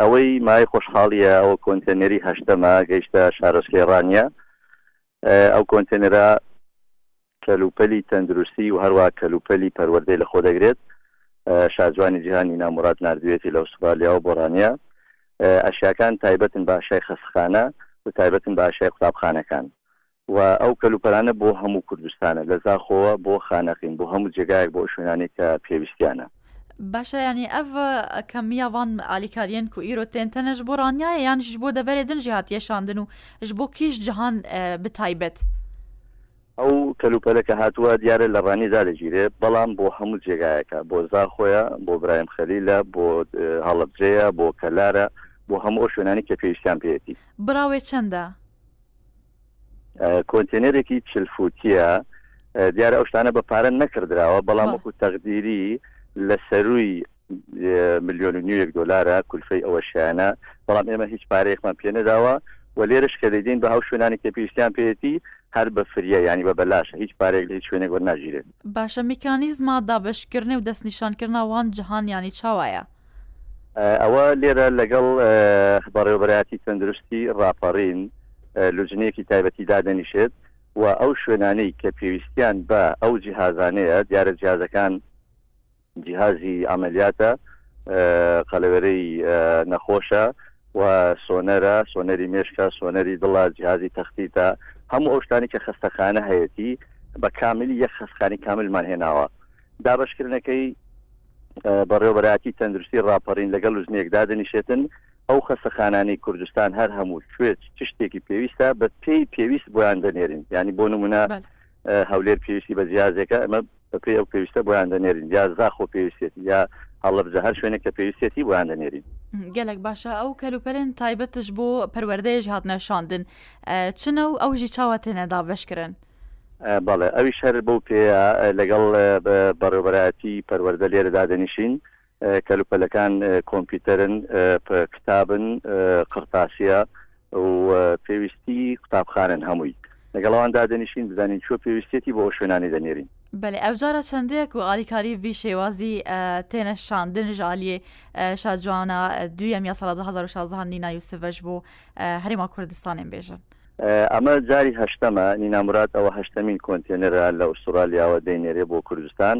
ئەوەی مای خۆشحاڵیە ئەوە کۆنتێنەری هەشتەمە گەیشتە شارۆچکەی ڕانیە ئەو کۆنتێنەرە کەلوپەلی تەندروستی و هەروە کەلوپەلی پەروەردەی لە خۆ دەگرێت شاجوانی جیهانی نامرات نردوێتی لە ئوسترالیا و بۆرانیا ئەشیاکان تایبەتن باشای خەسخانە و تایبەتن باشای قوتابخانەکان و ئەو کەلوپەلانە بۆ هەموو کوردستانە لە زاخۆوە بۆ خانەقین بۆ هەموو جێگایەک بۆ شوێنانێک کە پێویستیانە. باشە یانی ئەڤ کەمیە ڤان ئالیکاریەن کو ئیرۆ تێن تەنەش بۆ ڕانیایە یانش ژ بۆ دەڤەرێ دن ژی هاتیە شاندن و ژ بۆ کیش جهان بتایبەت؟ ئەو کەلوپەلە کە هاتووە دیارە لە ڕانی دادەگیرێ بەڵام بۆ هەموو جێگایەکە بۆ زاخۆیە بۆ برایم خەلیلە بۆ هەڵەبجەیە بۆ کەلارە بۆ هەموو ئەو شوێنانی کە پێویستیان پێیەتی. بڕاوێ چەندە؟ کۆنتێنەرێکی چل فوتیە دیارە ئەو شتانە بە پارە نەکردراوە بەڵام وەکو تەقدیری لە سەروی ملیۆن و نیوەک دلارە کولفەی ئەوە شیانە بەڵام ئێمە هیچ پارەیەکمان پێ نەداوە و لێرش کە دەدەین بە هاو شوێنانی کە پێویستیان پێێتی هەر بە فریە ینی بە بەلاشە هیچ پارێک لە هیچ شوێنێک وەرناگیرێت باشە میکانیزما دابشکردنێ و دەستنیشانکردنا وان جهان ینی چاوایە ئەوە لێرە لەگەڵ بەڕێوبەرایەتی تەندروستی ڕاپەڕین لوجنەیەکی تایبەتی دادەنیشێت و ئەو شوێنانەی کە پێویستیان بە ئەو جیهازانەیە دیارە جیازەکان جیهازی ئەعملیاتە قەلەوێرەی نەخۆشە و سۆنەرە سۆنەری مێشکە سۆنەری دڵە جیهازی تەختیتە هەموو ئەو شتانی کە خستەخانە هەیەتی بە کاملی یەک خستخانی کاملمان هێناوە دابەشکردنەکەی بەڕێوەبەرایەتی تەندروستی ڕاپەڕین لەگەڵ لوجنەیەک دادەنیشێتن ئەو خەسەخانانی کوردستان هەر هەموو کوێ چ شتێکی پێویستە بە پێی پێویست بۆیان دەنێرین ینی بۆ نمونە هەولێر پێویستی بە جیازێکە ئەمە بەپی ئەو پێویستە بۆیان دەنێرین یا زاخۆ پێویستێت یا هەڵبجە هەر شوێنێک کە پێویستێتی بۆیان دەنێرین گەلک باشە ئەو کەلوپەرێن تایبەتش بۆ پەروەردەیش هاتنە شاندن چنە و ئەوژی چاوە تێنەدا بەشکرن بەڵێ ئەویش هەر بەو پێیە لەگەڵ بەڕێوەبەرایەتی پەروەردە لێرە دادەنیشین کەلوپەلەکان کۆمپیوتەرن کتابن قڕتاسیە و پێویستی قوتابخانەن هەمووی لەگەڵ ئەوان دادەنیشین بزانین چۆ پێویستێتی بۆ شوێنانی دەنێرین. بەلێ ئەوجارە چەندێک و ئالیکاری ڤی شێوازی تێنە شاندن ژالیێ شاجوانە دویەم یاسەڵە دە هەزار و شازدە هەندی نایوسڤەش بۆ هەرێما کوردستانێن بێژن. ئەمە جاری هەشتەمە نینا مراد ئەوە هەشتەمین کۆنتێنەرە لە ئوستورالیاوە دەینێرێ بۆ کوردستان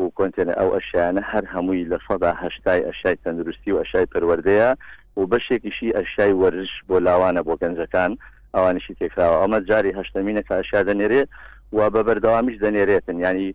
و کۆنتێنە ئەو ئەشیانە هەر هەمووی لە سەدا هەشتای ئەشای تەندروستی و ئەشای پەروەردەیە و بەشێکیشی ئەشای وەرزش بۆ لاوانە بۆ گەنجەکان ئەوانیشی تێکراوە ئەمە جاری هەشتەمینە کە ئەشیا دەنێرێ و بە بەردەوامیش دەنێرێتن ینی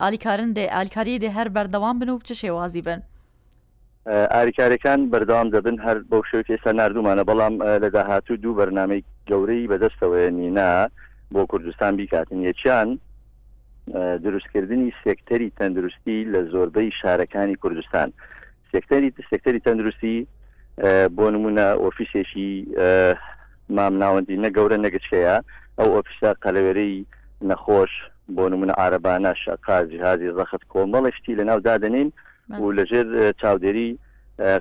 ئالیکارن دێ ئالیکاریی دێ هەر بەردەوام بن و چ شێوازی بن؟ ئالیکاریەکان بەردەوام دەبن هەر بەو شێوەی کە ئێستا ناردوومانە، بەڵام لە داهاتوو دوو بەرنامەی گەورەی بەدەستەوەیە مینا بۆ کوردستان بیکاتن، یەکیان دروستکردنی سێکتەری تەندروستی لە زۆربەی شارەکانی کوردستان. سێکتەری سێکتەری تەندروستی بۆ نمونە ئۆفیسێکی مام ناوەندی نەگەورە نەگەچکەیە ئەو ئۆفیسە قەلەوێرەی نەخۆش بۆ نمونە عربانە شەقا جیهازی زەخت کۆمەڵە شتی لە ناو دادنین و لەژێر چاودێری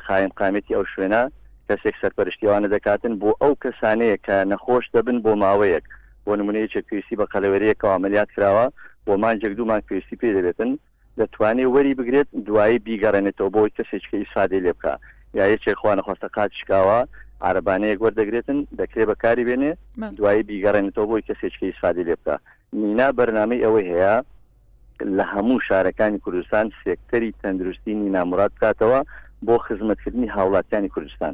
قایم قامێتی ئەو شوێنە کەسێک سەرپەرشتیوانە دەکاتن بۆ ئەو کەسانەیە کە نەخۆش دەبن بۆ ماوەیەک بۆ نمونەیەکێک پێویستی بە قەلەوەرەیەکەوە عملیات کراوە بۆ مانجێک دوو مانگ پێویستی پێ دەبێتن دەتوانێت وەری بگرێت دوایی بیگەڕێنێتەوە بۆی کەسێک کە ئیسفادەی لێ بکە یا یەکێک خوا نەخواستە قات شکاوە عربانەیەک وەردەگرێتن دەکرێ بەکاری بێنێ دوایی بیگەڕێنێتەوە بۆی کەسێک کە ئیسفادی لێ بکە مینا بەرنمەی ئەوەی هەیە لە هەموو شارەکانی کوردستان سێکتەری تەندروستی نینامرات بکاتەوە بۆ خزمەتکردنی هاوڵاتیانی کوردستان